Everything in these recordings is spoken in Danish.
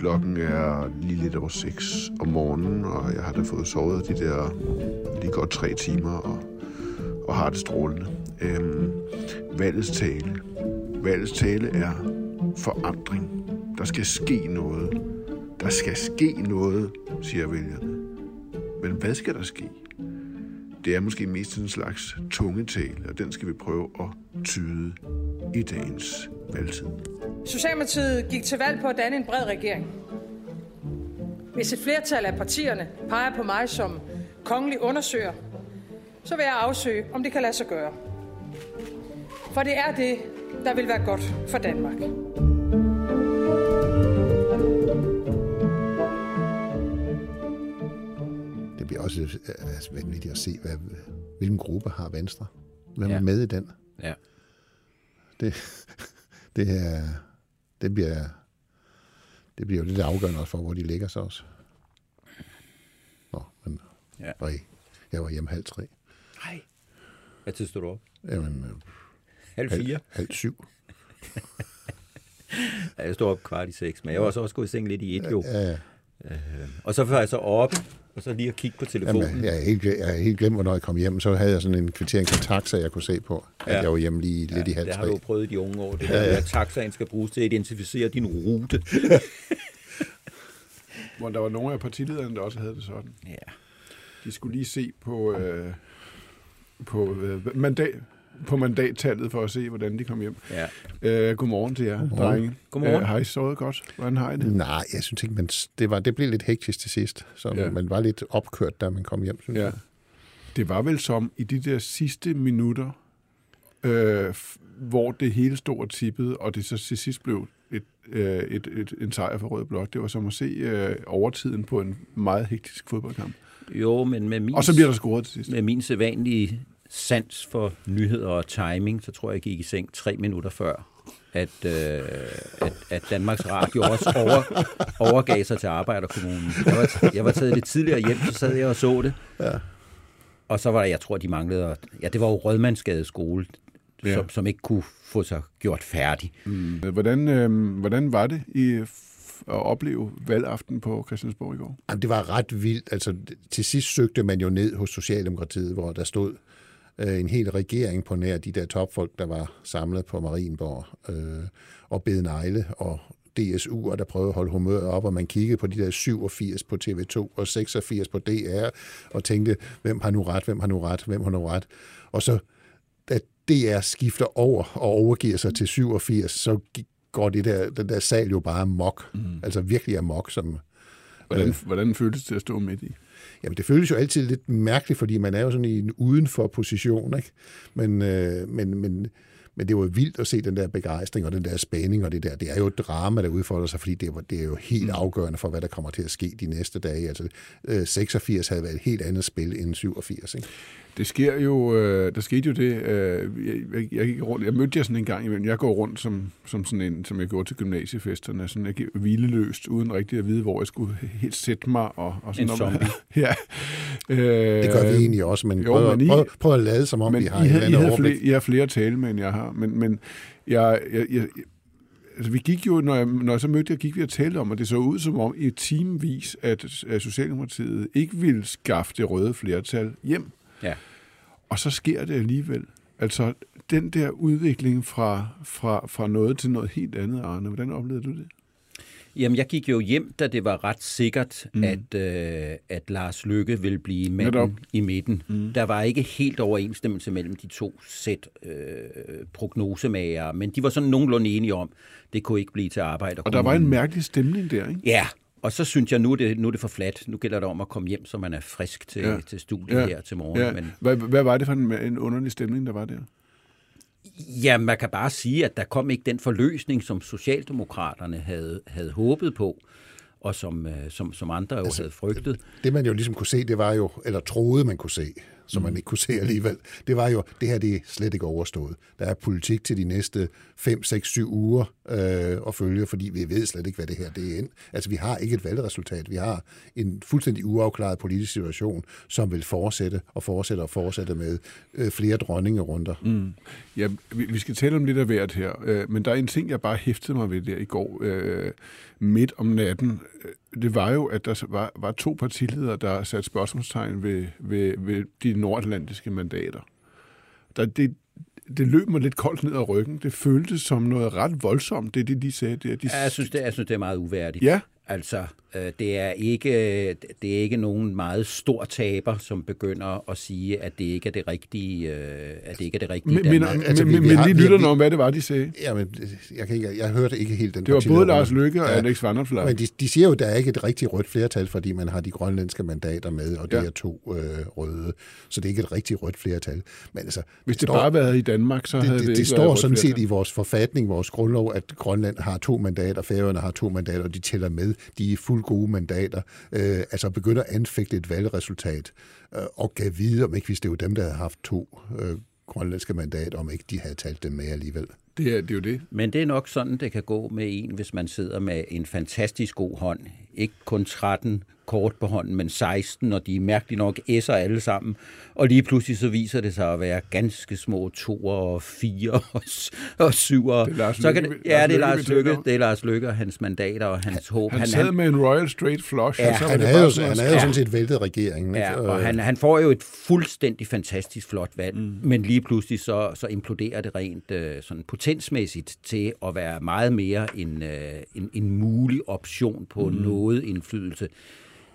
Klokken er lige lidt over 6 om morgenen, og jeg har da fået sovet de der lige godt tre timer, og, og har det strålende. Øhm, valgets tale. Valgets tale er forandring. Der skal ske noget. Der skal ske noget, siger vælgerne. Men hvad skal der ske? Det er måske mest en slags tungetale, og den skal vi prøve at tyde i dagens valgtid. Socialdemokratiet gik til valg på at danne en bred regering. Hvis et flertal af partierne peger på mig som kongelig undersøger, så vil jeg afsøge, om det kan lade sig gøre. For det er det, der vil være godt for Danmark. Det bliver også øh, altså, vanvittigt at se, hvad, hvilken gruppe har Venstre. Hvem Ja. er med i den? Ja. Det, det, er, det bliver det bliver jo lidt afgørende også for, hvor de ligger sig også. Nå, men Ja. og jeg var hjemme halv tre. Nej. Hvad tid stod du op? Jamen, øh, Halv halv, fire? halv syv. Ja, jeg stod op kvart i seks, men jeg var også, også gået i seng lidt i et jo. Ja, ja. Øh, og så var jeg så op, og så lige at kigge på telefonen. Jamen, jeg, er helt, jeg er helt glemt, hvornår jeg kom hjem. Så havde jeg sådan en kvittering fra taxa, jeg kunne se på, at Ja. jeg var hjemme lige lidt i halv det har du jo prøvet i de unge år. Det der, ja, ja. at taxaen skal bruges til at identificere din rute. Hvor der var nogle af partilederne, der også havde det sådan. Ja. De skulle lige se på, øh, på, øh, mandat, på mandattallet for at se, hvordan de kom hjem. ja. Øh, godmorgen til jer, Godmorgen. drenge. Godmorgen. Øh, har I sovet godt? Hvordan har I det? Nej, jeg synes ikke, men det, var, det blev lidt hektisk til sidst. Så Ja. man var lidt opkørt, da man kom hjem, synes Ja. jeg. Det var vel som i de der sidste minutter, øh, hvor det hele stod og tippede, og det så til sidst blev et, øh, et, et, en sejr for Rød Blok. Det var som at se øh, overtiden på en meget hektisk fodboldkamp. Jo, men med min, Og så bliver der scoret til sidst. med min sædvanlige sans for nyheder og timing, så tror jeg, jeg gik i seng tre minutter før, at, øh, at, at Danmarks Radio også over, overgav sig til Arbejderkommunen. Jeg var, jeg var taget lidt tidligere hjem, så sad jeg og så det. Ja. Og så var der, jeg tror, de manglede, ja, det var jo Rødmandsgade skole, Ja. som, som ikke kunne få sig gjort færdig. Mm. Hvordan, øh, hvordan var det i at opleve valgaften på Christiansborg i går? Jamen, det var ret vildt. Altså, til sidst søgte man jo ned hos Socialdemokratiet, hvor der stod øh, en hel regering på nær de der topfolk, der var samlet på Marienborg øh, og bed negle og DSU, og der prøvede at holde humøret op, og man kiggede på de der 87 på TV2 og 86 på DR, og tænkte, hvem har nu ret, hvem har nu ret, hvem har nu ret. Og så, da DR skifter over og overgiver sig til 87, så går det der, den der sal jo bare mok. Mm. Altså virkelig amok, som, Hvordan, hvordan føltes det at stå midt i? Jamen, det føles jo altid lidt mærkeligt, fordi man er jo sådan i en udenfor position, ikke? Men, øh, men, men, men det var vildt at se den der begejstring og den der spænding og det der. Det er jo et drama, der udfordrer sig, fordi det, er- det er jo helt afgørende for, hvad der kommer til at ske de næste dage. Altså, øh, 86 havde været et helt andet spil end 87, ikke? Det sker jo, øh, der skete jo det, øh, jeg, jeg, jeg, gik rundt, jeg mødte jer sådan en gang imellem, jeg går rundt som, som sådan en, som jeg gjorde til gymnasiefesterne, sådan jeg gik hvileløst, uden rigtig at vide, hvor jeg skulle helt sætte mig. Og, og sådan En noget. zombie. ja. Øh, Det gør vi egentlig også, men, jo, prøv, men I- prøv, prøv at lade som om, men vi har I, havde, I, havde flere, I har flere tale med, end jeg har. Men, men jeg, jeg, jeg, jeg, altså vi gik jo, når jeg, når jeg så mødte jer, gik vi og talte om, og det så ud som om i timevis, at, at Socialdemokratiet ikke ville skaffe det røde flertal hjem. Ja. Og så sker det alligevel. Altså, den der udvikling fra, fra, fra noget til noget helt andet, Arne, hvordan oplevede du det? Jamen, jeg gik jo hjem, da det var ret sikkert, mm. at, øh, at Lars Lykke ville blive manden Netop. i midten. Mm. Der var ikke helt overensstemmelse mellem de to sæt øh, prognosemager, men de var sådan nogenlunde enige om, det kunne ikke blive til arbejde. Og der var en mærkelig stemning der, ikke? Ja, og så synes jeg, nu er det, nu er det for fladt. Nu gælder det om at komme hjem, så man er frisk til, Ja. til studiet ja. her til morgen. Ja. Men, Hvad, hvad var det for en, en underlig stemning, der var der? ja, man kan bare sige, at der kom ikke den forløsning, som Socialdemokraterne havde, havde håbet på, og som, øh, som, som andre jo altså, havde frygtet. Det man jo ligesom kunne se, det var jo, eller troede man kunne se, som man ikke kunne se alligevel, det var jo, det her det er slet ikke overstået. Der er politik til de næste 5, 6, 7 uger øh, at følge, fordi vi ved slet ikke, hvad det her det er ind. Altså, vi har ikke et valgresultat. Vi har en fuldstændig uafklaret politisk situation, som vil fortsætte og fortsætte og fortsætte med øh, flere dronningerunder. Mm. Ja, vi, vi skal tale om lidt af hvert her, øh, men der er en ting, jeg bare hæftede mig ved der i går øh, midt om natten. Det var jo, at der var, var to partiledere, der satte spørgsmålstegn ved, ved, ved de nordatlantiske mandater. Der, det, det løb mig lidt koldt ned ad ryggen. Det føltes som noget ret voldsomt, det de, de sagde. Det, de, ja, jeg, synes, det, jeg synes, det er meget uværdigt. Ja. Altså, det, er ikke, det er ikke nogen meget stor taber, som begynder at sige, at det ikke er det rigtige, øh, at det ikke er det rigtige men, Men, altså, men, vi, men lige lytterne om, hvad det var, de sagde. Ja, men jeg, kan ikke, jeg hørte ikke helt den Det var både Lars Lykke og ja, Alex Vanderflag. Men de, de siger jo, at der er ikke et rigtigt rødt flertal, fordi man har de grønlandske mandater med, og det ja. er to øh, røde. Så det er ikke et rigtigt rødt flertal. Men altså, Hvis det står, bare havde været i Danmark, så det, havde det, det, det ikke står sådan set i vores forfatning, vores grundlov, at Grønland har to mandater, Færøerne har to mandater, og de tæller med. De er fuld gode mandater. Øh, altså begynder at anfægte et valgresultat, øh, og kan vide, om ikke hvis det var dem, der havde haft to øh, grønlandske mandater, om ikke de havde talt dem med alligevel. Det er, det er jo det. Men det er nok sådan, det kan gå med en, hvis man sidder med en fantastisk god hånd. Ikke kun 13 kort på hånden, men 16, og de er mærkeligt nok S'er alle sammen. Og lige pludselig så viser det sig at være ganske små to og fire og, og syv. Det er Lars så kan det, ja, det er Lars Lykke, det er Lars Lykke og hans mandater og hans håb. Han, han sad med en Royal Straight Flush. Ja, og så han det havde jo, han havde jo sådan set væltet regeringen. Ja, ikke? og han, han får jo et fuldstændig fantastisk flot valg, mm. men lige pludselig så, så imploderer det rent øh, sådan potensmæssigt til at være meget mere en, øh, en, en mulig option på mm. noget indflydelse,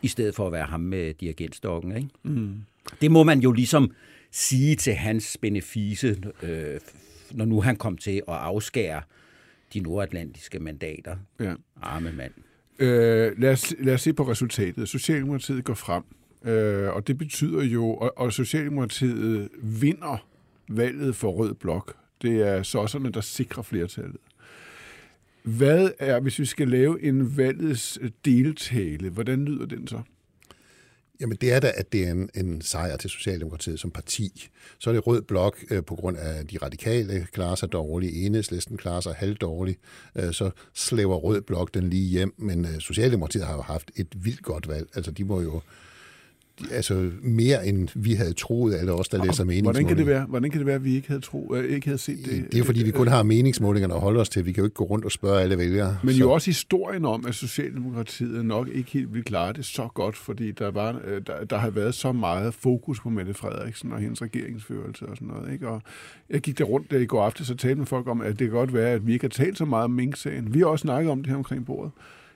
i stedet for at være ham med dirigentstokken. Ikke? Mm. Det må man jo ligesom sige til hans benefice, øh, når nu han kom til at afskære de nordatlantiske mandater. Ja. Arme mand. Øh, lad, os, lad os se på resultatet. Socialdemokratiet går frem, øh, og det betyder jo, og, og Socialdemokratiet vinder valget for Rød Blok. Det er sosserne, der sikrer flertallet. Hvad er, hvis vi skal lave en valgets øh, deltale, hvordan lyder den så? Jamen det er da, at det er en, en sejr til Socialdemokratiet som parti. Så er det rød blok øh, på grund af de radikale klarer sig dårligt, enhedslisten klarer sig halvdårligt, øh, så slæver rød blok den lige hjem, men øh, Socialdemokratiet har jo haft et vildt godt valg. Altså de må jo altså mere end vi havde troet, alle os, der læser Hvordan meningsmålinger. kan det være, hvordan kan det være at vi ikke havde, tro, øh, ikke havde set det? Det er fordi, vi kun har meningsmålingerne at holde os til. Vi kan jo ikke gå rundt og spørge alle vælgere. Men så. jo også historien om, at Socialdemokratiet nok ikke helt ville klare det så godt, fordi der, var, øh, der, der har været så meget fokus på Mette Frederiksen og hendes regeringsførelse og sådan noget. Ikke? Og jeg gik der rundt der i går aftes og talte med folk om, at det kan godt være, at vi ikke har talt så meget om Mink-sagen. Vi har også snakket om det her omkring bordet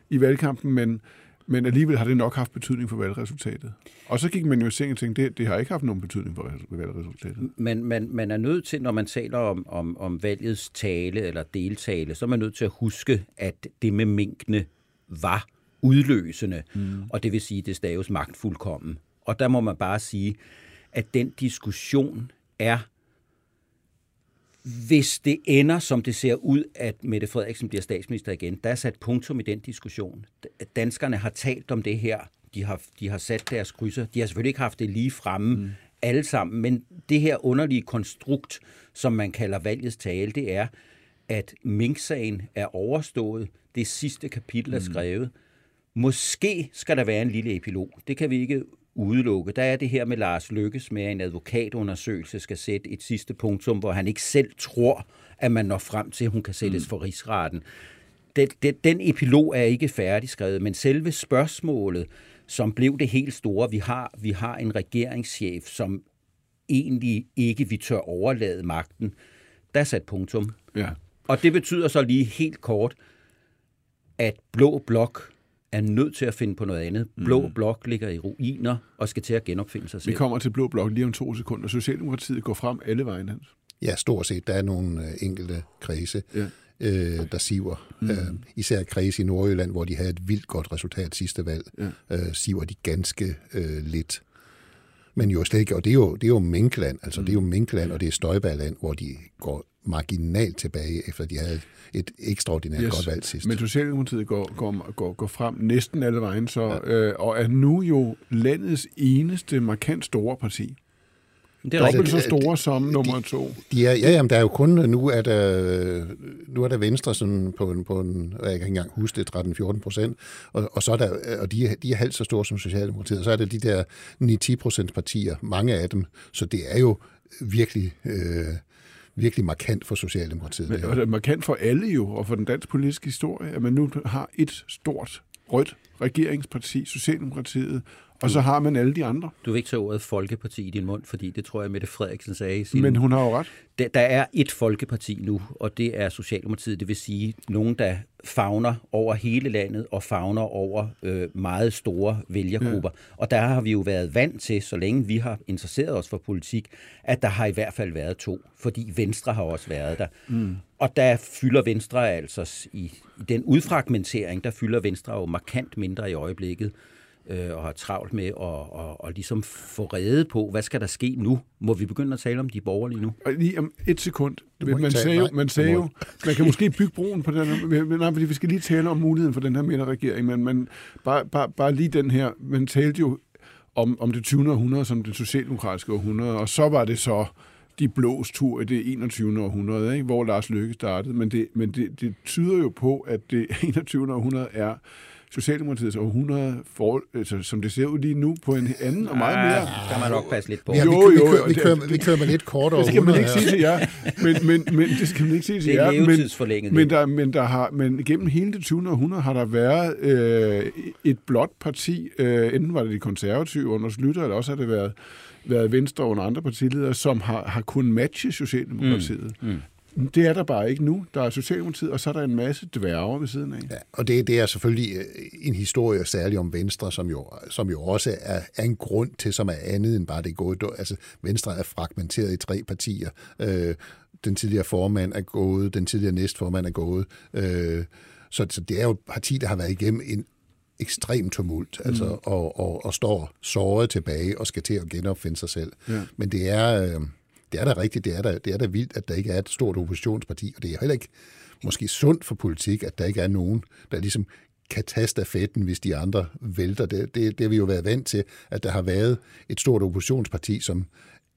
i valgkampen, men men alligevel har det nok haft betydning for valgresultatet. Og så gik man jo i seng og tænkte, det, det har ikke haft nogen betydning for valgresultatet. Men man, man er nødt til, når man taler om, om, om valgets tale eller deltale, så er man nødt til at huske, at det med minkene var udløsende. Mm. Og det vil sige, at det staves magtfuldkommen. Og der må man bare sige, at den diskussion er hvis det ender, som det ser ud, at Mette Frederiksen bliver statsminister igen, der er sat punktum i den diskussion. Danskerne har talt om det her. De har, de har sat deres krydser. De har selvfølgelig ikke haft det lige fremme mm. alle sammen, men det her underlige konstrukt, som man kalder valgets tale, det er, at Mink-sagen er overstået. Det sidste kapitel er skrevet. Måske skal der være en lille epilog. Det kan vi ikke udelukke. Der er det her med Lars Lykkes med, at en advokatundersøgelse skal sætte et sidste punktum, hvor han ikke selv tror, at man når frem til, at hun kan sættes for rigsretten. Den, den, den epilog er ikke færdigskrevet, men selve spørgsmålet, som blev det helt store, vi har, vi har en regeringschef, som egentlig ikke vi tør overlade magten, der er sat punktum. Ja. Og det betyder så lige helt kort, at Blå Blok er nødt til at finde på noget andet. Blå mm. Blok ligger i ruiner og skal til at genopfinde sig selv. Vi kommer til Blå Blok lige om to sekunder. Socialdemokratiet går frem alle vejen, Hans. Ja, stort set. Der er nogle øh, enkelte kredse, Ja. øh, der siver. Mm. Øh, især kredse i Nordjylland, hvor de havde et vildt godt resultat sidste valg, ja. øh, siver de ganske øh, lidt. Men jo slet ikke, og det er jo, det er jo Minkland, altså mm. det er jo Minkland, og det er Støjbærland, hvor de går marginalt tilbage, efter de havde et ekstraordinært yes. godt valg sidst. Men Socialdemokratiet går, går, går, går frem næsten alle vejen, så, ja. øh, og er nu jo landets eneste markant store parti. Det er dobbelt så store som nummer to. De er, ja, jamen, der er jo kun, nu er der, nu er der Venstre sådan på en, på en jeg kan ikke engang huske det, 13-14 procent, og, og, så er der, og de, er, de er halvt så store som Socialdemokratiet, og så er der de der 9-10 procent partier, mange af dem, så det er jo virkelig... Øh, virkelig markant for Socialdemokratiet. Men, det er markant for alle jo, og for den danske politiske historie, at man nu har et stort rødt regeringsparti, Socialdemokratiet, og så har man alle de andre. Du vil ikke tage ordet folkeparti i din mund, fordi det tror jeg, Mette Frederiksen sagde i sin... Men hun har jo ret. Der, der er et folkeparti nu, og det er Socialdemokratiet, det vil sige nogen, der fagner over hele landet og fagner over øh, meget store vælgergrupper. Ja. Og der har vi jo været vant til, så længe vi har interesseret os for politik, at der har i hvert fald været to, fordi Venstre har også været der. Mm. Og der fylder Venstre altså i, i den udfragmentering, der fylder Venstre jo markant mindre i øjeblikket øh, og har travlt med at og, og ligesom få reddet på, hvad skal der ske nu? Må vi begynde at tale om de borgerlige nu? Og lige om et sekund. Man sagde, jo, man sagde jo, man kan måske bygge broen på den her, nej, fordi vi skal lige tale om muligheden for den her midterregering, men man, bare, bare, bare lige den her, man talte jo om, om det 20. århundrede som det socialdemokratiske århundrede, og så var det så de blås tur i det 21. århundrede, ikke? hvor Lars Løkke startede. Men, det, men det, det tyder jo på, at det 21. århundrede er Socialdemokratiets århundrede, for, altså, som det ser ud lige nu, på en anden og meget mere... Ja, kan man nok passe lidt på. Ja, jo, jo, vi, kører, vi, kører, vi kører med lidt kort over Det skal man ikke sige til jer, men, men, men, det skal man ikke sige til jer. Det er men, men, der, men, der har, men gennem hele det 20. århundrede har der været øh, et blot parti, øh, enten var det de konservative under Slytter, eller også har det været været Venstre under andre partiledere, som har, har kunnet matche Socialdemokratiet. Mm. Mm. Det er der bare ikke nu. Der er Socialdemokratiet, og så er der en masse dværge ved siden af. Ja, og det, det er selvfølgelig øh, en historie særligt om Venstre, som jo, som jo også er, er en grund til, som er andet end bare det gode. Altså, Venstre er fragmenteret i tre partier. Øh, den tidligere formand er gået, den tidligere næstformand er gået. Øh, så, så det er jo et parti, der har været igennem en ekstrem tumult, altså, mm. og, og, og står såret tilbage og skal til at genopfinde sig selv. Ja. Men det er... Øh, det er da rigtigt, det er da, det er da vildt, at der ikke er et stort oppositionsparti, og det er heller ikke måske sundt for politik, at der ikke er nogen, der ligesom kan tage stafetten, hvis de andre vælter. Det, det, det har vi jo været vant til, at der har været et stort oppositionsparti, som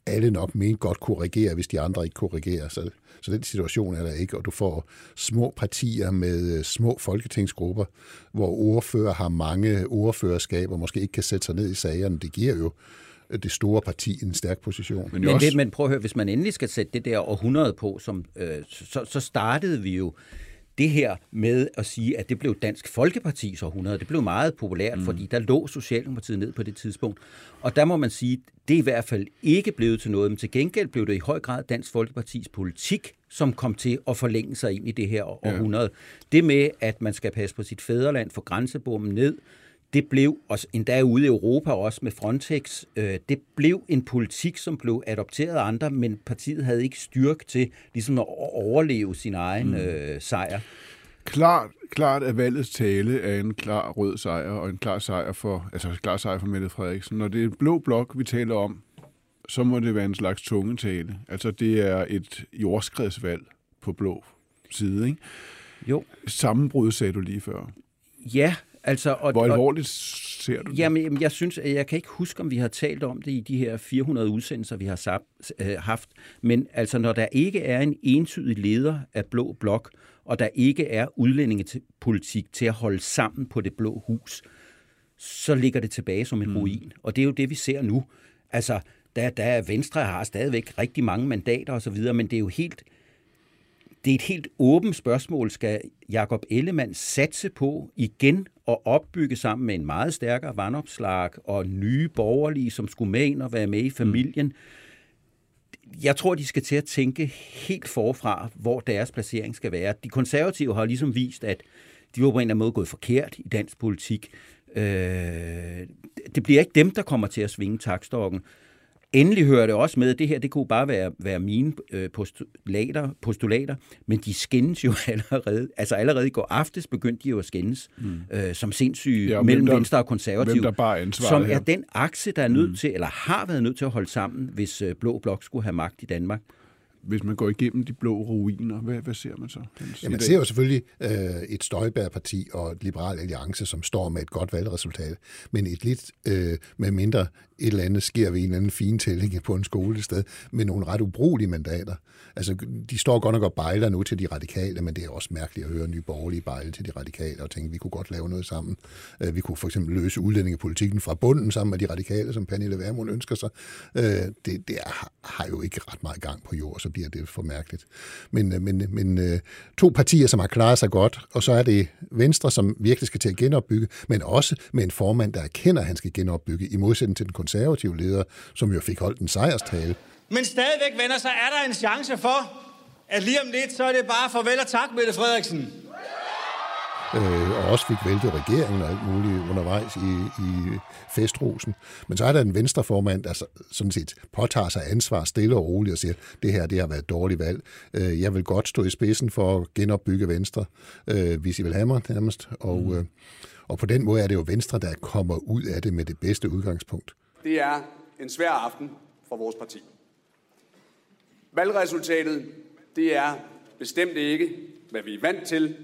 alle nok mente godt kunne regere, hvis de andre ikke kunne regere. Så, så den situation er der ikke, og du får små partier med øh, små folketingsgrupper, hvor ordfører har mange ordførerskaber, måske ikke kan sætte sig ned i sagerne. Det giver jo det store parti en stærk position. Men, men, også... det, men prøv at høre, hvis man endelig skal sætte det der århundrede på, som, øh, så, så startede vi jo det her med at sige, at det blev Dansk Folkepartis århundrede, det blev meget populært, mm. fordi der lå Socialdemokratiet ned på det tidspunkt. Og der må man sige, det er i hvert fald ikke blevet til noget, men til gengæld blev det i høj grad Dansk Folkepartis politik, som kom til at forlænge sig ind i det her århundrede. Ja. Det med, at man skal passe på sit fædreland, få grænsebommen ned, det blev, også endda ude i Europa også med Frontex, øh, det blev en politik, som blev adopteret af andre, men partiet havde ikke styrke til ligesom at overleve sin egen mm. øh, sejr. Klart, klart at valgets tale er en klar rød sejr, og en klar sejr for, altså en klar sejr for Mette Frederiksen. Når det er blå blok, vi taler om, så må det være en slags tungetale. Altså det er et jordskredsvalg på blå side, ikke? Jo. Sammenbrud sagde du lige før. Ja, Altså, og, Hvor alvorligt ser du det? Jamen, jeg synes, jeg kan ikke huske, om vi har talt om det i de her 400 udsendelser, vi har øh, haft. Men altså, når der ikke er en entydig leder af Blå Blok, og der ikke er udlændingepolitik til at holde sammen på det blå hus, så ligger det tilbage som en mm. ruin. Og det er jo det, vi ser nu. Altså, der, der er Venstre har stadigvæk rigtig mange mandater osv., men det er jo helt det er et helt åbent spørgsmål. Skal Jakob Ellemann satse på igen at opbygge sammen med en meget stærkere vandopslag og nye borgerlige, som skulle med ind og være med i familien? Jeg tror, de skal til at tænke helt forfra, hvor deres placering skal være. De konservative har ligesom vist, at de var på en eller anden måde gået forkert i dansk politik. Øh, det bliver ikke dem, der kommer til at svinge takstokken. Endelig hører det også med, at det her det kunne bare være, være mine øh, postulater, postulater, men de skændes jo allerede. Altså allerede i går aftes begyndte de jo at skændes mm. øh, som sindssyge ja, mellem der, Venstre og Konservative. der bare som her? er den akse, der er nødt mm. til, eller har været nødt til at holde sammen, hvis øh, Blå Blok skulle have magt i Danmark. Hvis man går igennem de blå ruiner, hvad, hvad ser man så? Ja, man ser jo selvfølgelig øh, et Støjbær-parti og et Liberal Alliance, som står med et godt valgresultat, men et lidt øh, med mindre et eller andet sker ved en eller anden fin tælling på en skole sted, med nogle ret ubrugelige mandater. Altså, de står godt nok og bejler nu til de radikale, men det er også mærkeligt at høre nye borgerlige bejle til de radikale og tænke, vi kunne godt lave noget sammen. Øh, vi kunne for eksempel løse udlændingepolitikken fra bunden sammen med de radikale, som Pernille Vermund ønsker sig. Øh, det, det er, har jo ikke ret meget gang på jord, så bliver det for mærkeligt. Men, øh, men, øh, men øh, to partier, som har klaret sig godt, og så er det Venstre, som virkelig skal til at genopbygge, men også med en formand, der erkender, at han skal genopbygge, i modsætning til den konservative leder, som jo fik holdt en sejrstale. Men stadigvæk, venner, så er der en chance for, at lige om lidt, så er det bare farvel og tak, Mette Frederiksen. Øh, og også fik væltet regeringen og alt muligt undervejs i, i festrosen. Men så er der en venstreformand, der sådan set påtager sig ansvar stille og roligt og siger, det her det har været et dårligt valg. Øh, jeg vil godt stå i spidsen for at genopbygge Venstre, øh, hvis I vil have mig nærmest. Og, mm. øh, og på den måde er det jo Venstre, der kommer ud af det med det bedste udgangspunkt. Det er en svær aften for vores parti. Valgresultatet, det er bestemt ikke, hvad vi er vant til.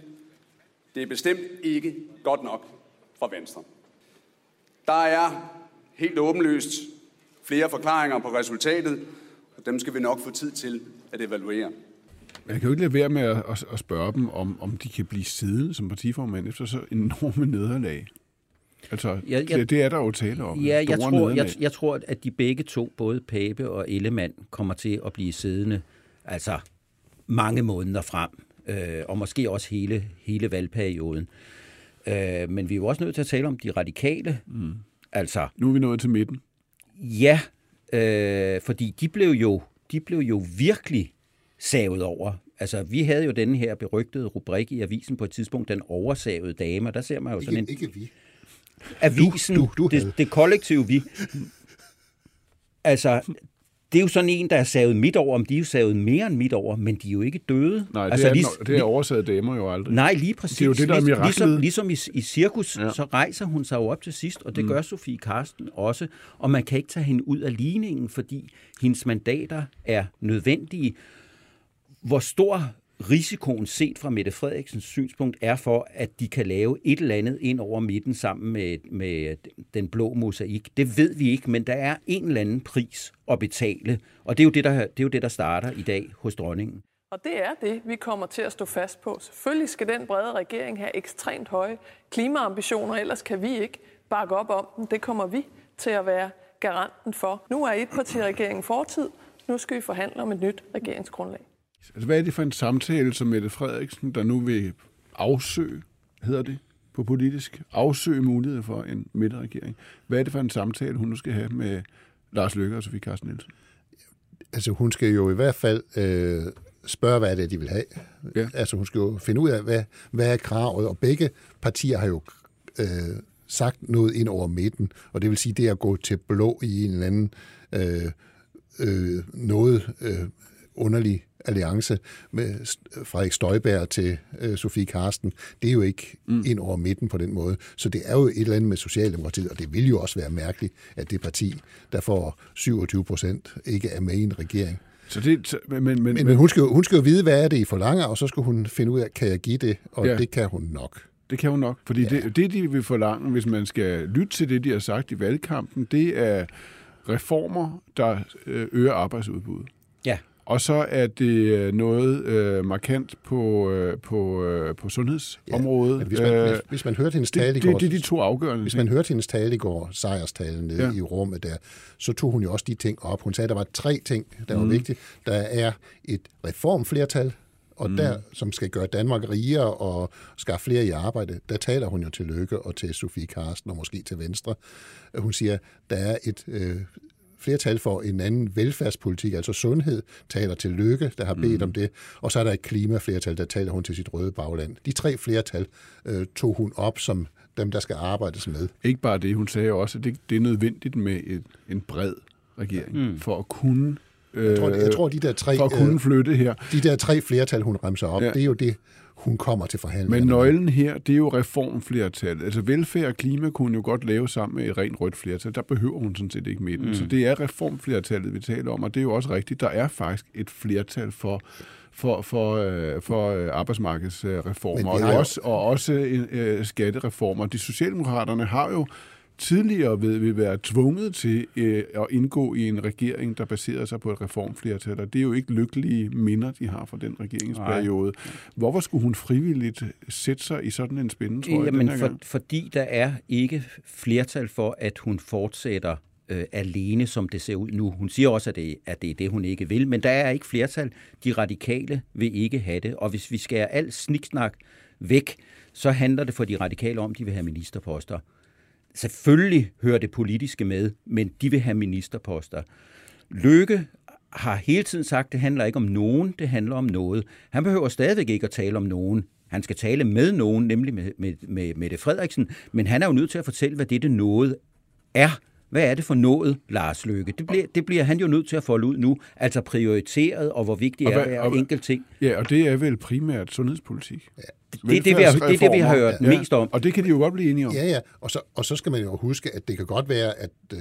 Det er bestemt ikke godt nok for Venstre. Der er helt åbenlyst flere forklaringer på resultatet, og dem skal vi nok få tid til at evaluere. Jeg kan jo ikke lade være med at, at, spørge dem, om, om de kan blive siddende som partiformand efter så enorme nederlag. Altså, jeg, jeg, det, det er der jo tale om. Ja, jeg tror, jeg, jeg tror, at de begge to, både Pape og Ellemann, kommer til at blive siddende altså mange måneder frem, øh, og måske også hele, hele valgperioden. Øh, men vi er jo også nødt til at tale om de radikale. Mm. Altså, nu er vi nået til midten. Ja, øh, fordi de blev jo de blev jo virkelig savet over. Altså, vi havde jo den her berygtede rubrik i avisen på et tidspunkt, den oversavede dame, der ser man jo sådan ikke, en... Ikke vi. Avisen, du, du, du det, det kollektive vi. Altså, det er jo sådan en, der er savet midt over, om de er jo savet mere end midt over, men de er jo ikke døde. Nej, det, altså, er, lige, det er oversaget damer jo aldrig. Nej, lige præcis. Det er jo det, der er miraklet. Ligesom, ligesom i, i cirkus, ja. så rejser hun sig jo op til sidst, og det mm. gør Sofie Karsten også. Og man kan ikke tage hende ud af ligningen, fordi hendes mandater er nødvendige. Hvor stor risikoen set fra Mette Frederiksens synspunkt er for, at de kan lave et eller andet ind over midten sammen med, med den blå mosaik. Det ved vi ikke, men der er en eller anden pris at betale, og det er jo det, der, det er jo det, der starter i dag hos dronningen. Og det er det, vi kommer til at stå fast på. Selvfølgelig skal den brede regering have ekstremt høje klimaambitioner, ellers kan vi ikke bakke op om dem. Det kommer vi til at være garanten for. Nu er et parti regeringen fortid. Nu skal vi forhandle om et nyt regeringsgrundlag. Altså, hvad er det for en samtale, som Mette Frederiksen, der nu vil afsøge, hedder det på politisk, afsøge mulighed for en midterregering? Hvad er det for en samtale, hun nu skal have med Lars Løkke og Sofie Carsten Nielsen? Altså, hun skal jo i hvert fald øh, spørge, hvad det er, de vil have. Ja. Altså, hun skal jo finde ud af, hvad, hvad er kravet, og begge partier har jo øh, sagt noget ind over midten, og det vil sige, det at gå til blå i en eller anden øh, øh, noget øh, underlig alliance med Frederik Støjberg til øh, Sofie Karsten, det er jo ikke mm. ind over midten på den måde. Så det er jo et eller andet med Socialdemokratiet, og det vil jo også være mærkeligt, at det parti, der får 27 procent, ikke er med i en regering. Så det, men, men, men, men hun, skal jo, hun skal jo vide, hvad er det, I forlanger, og så skal hun finde ud af, kan jeg give det, og ja. det kan hun nok. Det kan hun nok, fordi ja. det, det, de vil forlange, hvis man skal lytte til det, de har sagt i valgkampen, det er reformer, der øh, øger arbejdsudbuddet. Og så er det øh, noget øh, markant på, øh, på, øh, på sundhedsområdet. Ja, hvis, man, hvis, hvis man hørte hendes tale det, i går... Det, det er de to afgørende Hvis man hørte hendes tale i går, sejrstalen ja. i rummet der, så tog hun jo også de ting op. Hun sagde, at der var tre ting, der var mm. vigtige. Der er et reformflertal, og mm. der, som skal gøre Danmark rigere og skaffe flere i arbejde, der taler hun jo til Lykke og til Sofie Karsten og måske til Venstre. Hun siger, der er et øh, flertal for en anden velfærdspolitik, altså sundhed, taler til Lykke, der har bedt mm. om det, og så er der et klimaflertal, der taler hun til sit røde bagland. De tre flertal øh, tog hun op som dem, der skal arbejdes med. Ikke bare det, hun sagde også, at det, det er nødvendigt med et, en bred regering mm. for at kunne jeg tror, jeg tror, de der tre, for at kunne øh, flytte her. De der tre flertal, hun remser op, ja. det er jo det, hun kommer til forhandlingerne. Men nøglen her, det er jo reformflertallet. Altså velfærd og klima kunne jo godt lave sammen med et rent rødt flertal. Der behøver hun sådan set ikke midten. Mm. Så det er reformflertallet, vi taler om, og det er jo også rigtigt. Der er faktisk et flertal for for, for, øh, for øh, arbejdsmarkedsreformer, og, også, og også øh, skattereformer. De Socialdemokraterne har jo tidligere ved vi være tvunget til øh, at indgå i en regering, der baserer sig på et reformflertal, og det er jo ikke lykkelige minder, de har fra den regeringsperiode. Nej. Hvorfor skulle hun frivilligt sætte sig i sådan en spændende Jamen, for, fordi der er ikke flertal for, at hun fortsætter øh, alene, som det ser ud nu. Hun siger også, at det, at det er det, hun ikke vil, men der er ikke flertal. De radikale vil ikke have det, og hvis vi skærer al sniksnak væk, så handler det for de radikale om, at de vil have ministerposter. Selvfølgelig hører det politiske med, men de vil have ministerposter. Lykke har hele tiden sagt, at det handler ikke om nogen, det handler om noget. Han behøver stadigvæk ikke at tale om nogen. Han skal tale med nogen, nemlig med, med, med Mette Frederiksen, men han er jo nødt til at fortælle, hvad det noget er. Hvad er det for noget, Lars Løkke? Det bliver, det bliver han jo nødt til at folde ud nu. Altså prioriteret, og hvor vigtigt er hver enkelt ting. Ja, og det er vel primært sundhedspolitik. Ja. Det, det, det, vi har, det er det, vi har hørt ja, mest om. Og det kan de jo godt blive enige om. Ja, ja. Og så, og så skal man jo huske, at det kan godt være, at øh,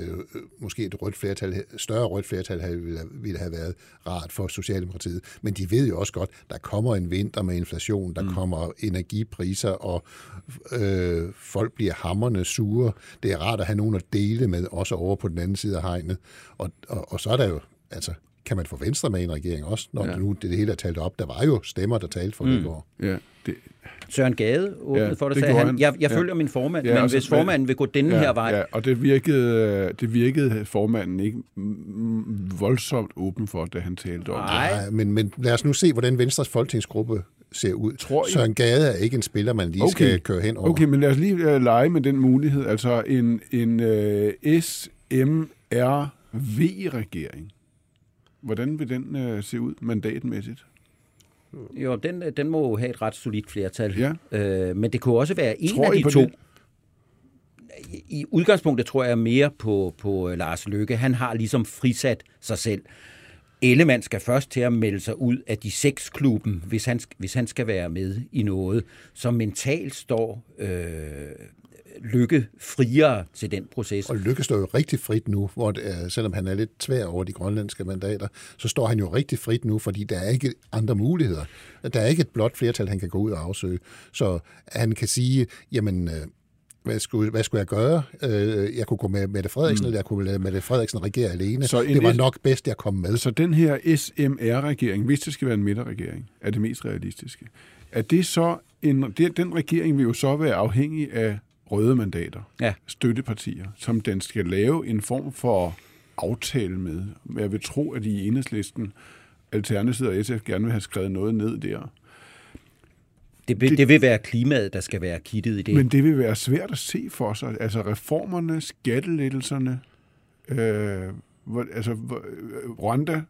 måske et rødt flertal, større rødt flertal havde, ville, ville have været rart for Socialdemokratiet. Men de ved jo også godt, der kommer en vinter med inflation, der mm. kommer energipriser, og øh, folk bliver hammerne sure. Det er rart at have nogen at dele med, også over på den anden side af hegnet. Og, og, og så er der jo, altså, kan man få Venstre med i en regering også, når ja. det nu det, det hele er talt op. Der var jo stemmer, der talte for mm. det i går. Ja, det, Søren Gade åbnede ja, for det, sagde han, han. Jeg, jeg ja. følger min formand, ja, men altså, hvis formanden vil gå denne ja, her vej... Ja, og det virkede, det virkede formanden ikke voldsomt åben for, da han talte om Nej. det. Nej, men, men lad os nu se, hvordan Venstres folketingsgruppe ser ud. Tror I... Søren Gade er ikke en spiller, man lige okay. skal køre hen over. Okay, men lad os lige uh, lege med den mulighed. Altså en, en uh, SMRV-regering. Hvordan vil den uh, se ud mandatmæssigt? Jo, den, den må have et ret solidt flertal. Ja. Øh, men det kunne også være en tror af de to. Det? I udgangspunktet tror jeg mere på, på øh, Lars Løkke. Han har ligesom frisat sig selv. Ellemann skal først til at melde sig ud af de seks klubben, hvis han, hvis han skal være med i noget, som mentalt står øh, Lykke friere til den proces. Og Lykke står jo rigtig frit nu, hvor det er, selvom han er lidt tvær over de grønlandske mandater, så står han jo rigtig frit nu, fordi der er ikke andre muligheder. Der er ikke et blot flertal, han kan gå ud og afsøge. Så han kan sige, jamen, øh, hvad skulle, hvad skulle jeg gøre? Øh, jeg kunne gå med Mette Frederiksen, mm. eller jeg kunne lade Mette Frederiksen regere alene. Så det var nok bedst, jeg kom med. Så den her SMR-regering, hvis det skal være en midterregering, er det mest realistiske. Er det så en, det, den regering vil jo så være afhængig af røde mandater, ja. støttepartier, som den skal lave en form for aftale med. Jeg vil tro, at i enhedslisten, Alternativet og SF gerne vil have skrevet noget ned der. Det, det, det vil være klimaet, der skal være kittet i det. Men det vil være svært at se for sig. Altså reformerne, skattelettelserne, øh, hvor, altså Rwanda,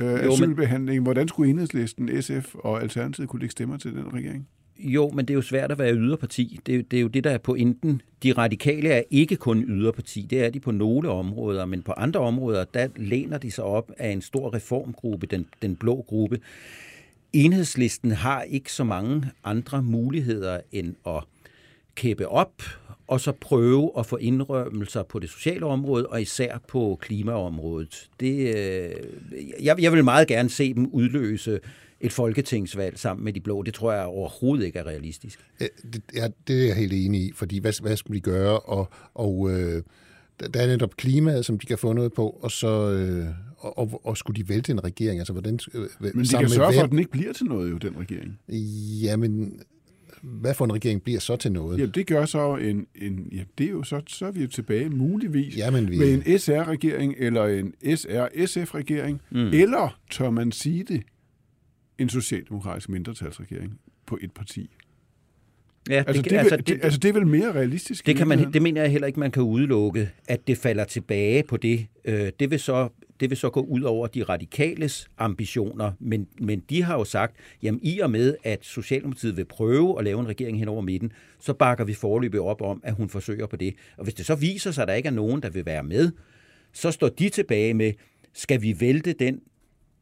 øh, asylbehandling. Hvordan skulle enhedslisten, SF og Alternativet kunne lægge stemmer til den regering? Jo, men det er jo svært at være yderparti. Det, det er jo det, der er pointen. De radikale er ikke kun yderparti. Det er de på nogle områder, men på andre områder, der læner de sig op af en stor reformgruppe, den, den blå gruppe. Enhedslisten har ikke så mange andre muligheder end at kæppe op og så prøve at få indrømmelser på det sociale område, og især på klimaområdet. Det, øh, jeg, jeg vil meget gerne se dem udløse et folketingsvalg sammen med de blå. Det tror jeg overhovedet ikke er realistisk. Ja, det, ja, det er jeg helt enig i, fordi hvad, hvad skulle de gøre? Og, og øh, der er netop klimaet, som de kan få noget på, og så øh, og, og, og skulle de vælte en regering? Altså, hvordan, øh, men de kan sørge for, at den ikke bliver til noget, jo, den regering. Ja, men hvad for en regering bliver så til noget? Ja, det gør så en, en ja, det er jo så, så er vi jo tilbage muligvis Jamen, vi... med en SR-regering eller en SR-SF-regering, mm. eller tør man sige det, en socialdemokratisk mindretalsregering på et parti. Ja, altså, det, det, altså, det, det, altså, det er vel mere realistisk? Det, kan man, det mener jeg heller ikke, man kan udelukke, at det falder tilbage på det. Øh, det, vil så, det vil så gå ud over de radikales ambitioner, men, men de har jo sagt, jamen i og med, at Socialdemokratiet vil prøve at lave en regering hen over midten, så bakker vi forløbig op om, at hun forsøger på det. Og hvis det så viser sig, at der ikke er nogen, der vil være med, så står de tilbage med, skal vi vælte den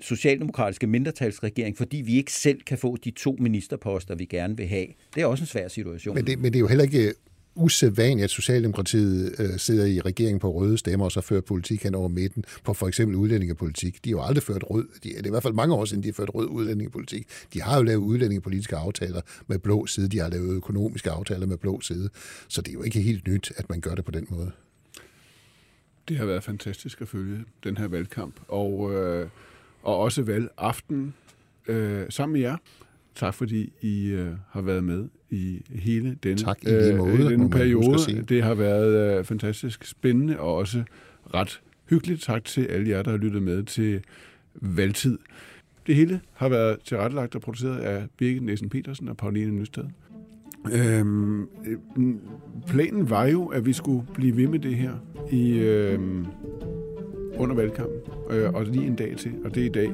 socialdemokratiske mindretalsregering, fordi vi ikke selv kan få de to ministerposter, vi gerne vil have. Det er også en svær situation. Men det, men det er jo heller ikke usædvanligt, at Socialdemokratiet øh, sidder i regeringen på røde stemmer og så fører politik hen over midten på for eksempel udlændingepolitik. De har jo aldrig ført rød, de, det er i hvert fald mange år siden, de har ført rød udlændingepolitik. De har jo lavet udlændingepolitiske aftaler med blå side, de har lavet økonomiske aftaler med blå side, så det er jo ikke helt nyt, at man gør det på den måde. Det har været fantastisk at følge den her valgkamp, og, øh, og også valgaften øh, sammen med jer. Tak fordi I øh, har været med i hele denne, tak, i lige måde, øh, denne periode. Det har været øh, fantastisk spændende og også ret hyggeligt. Tak til alle jer, der har lyttet med til valgtid. Det hele har været tilrettelagt og produceret af Birgit Nielsen Petersen og Pauline Nystad. Øhm, planen var jo, at vi skulle blive ved med det her i øhm, under valgkampen, øh, og lige en dag til, og det er i dag.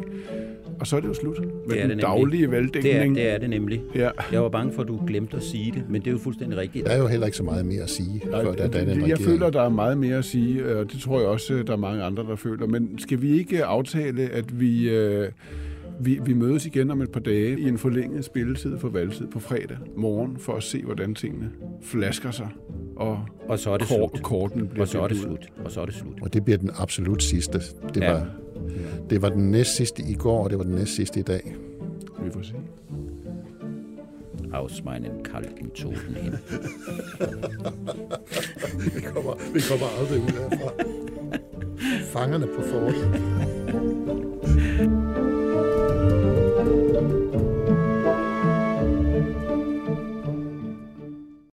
Og så er det jo slut med det den det daglige valgdækning. Det er, det er det nemlig. Ja. Jeg var bange for, at du glemte at sige det, men det er jo fuldstændig rigtigt. Der er jo heller ikke så meget mere at sige. Nej, for, der, er jeg, jeg føler, der er meget mere at sige, og det tror jeg også, der er mange andre, der føler. Men skal vi ikke aftale, at vi... Øh, vi, vi mødes igen om et par dage i en forlænget spilletid for valgtid på fredag morgen, for at se, hvordan tingene flasker sig. Og, og så er det kort, slut. Korten bliver og så er det slut. Og så er det slut. Og det bliver den absolut sidste. Det, ja. var, det var den næst sidste i går, og det var den næst sidste i dag. Vi får se. Aus meinen kalten Toten hin. vi, kommer, vi kommer aldrig ud herfra. Fangerne på fortet.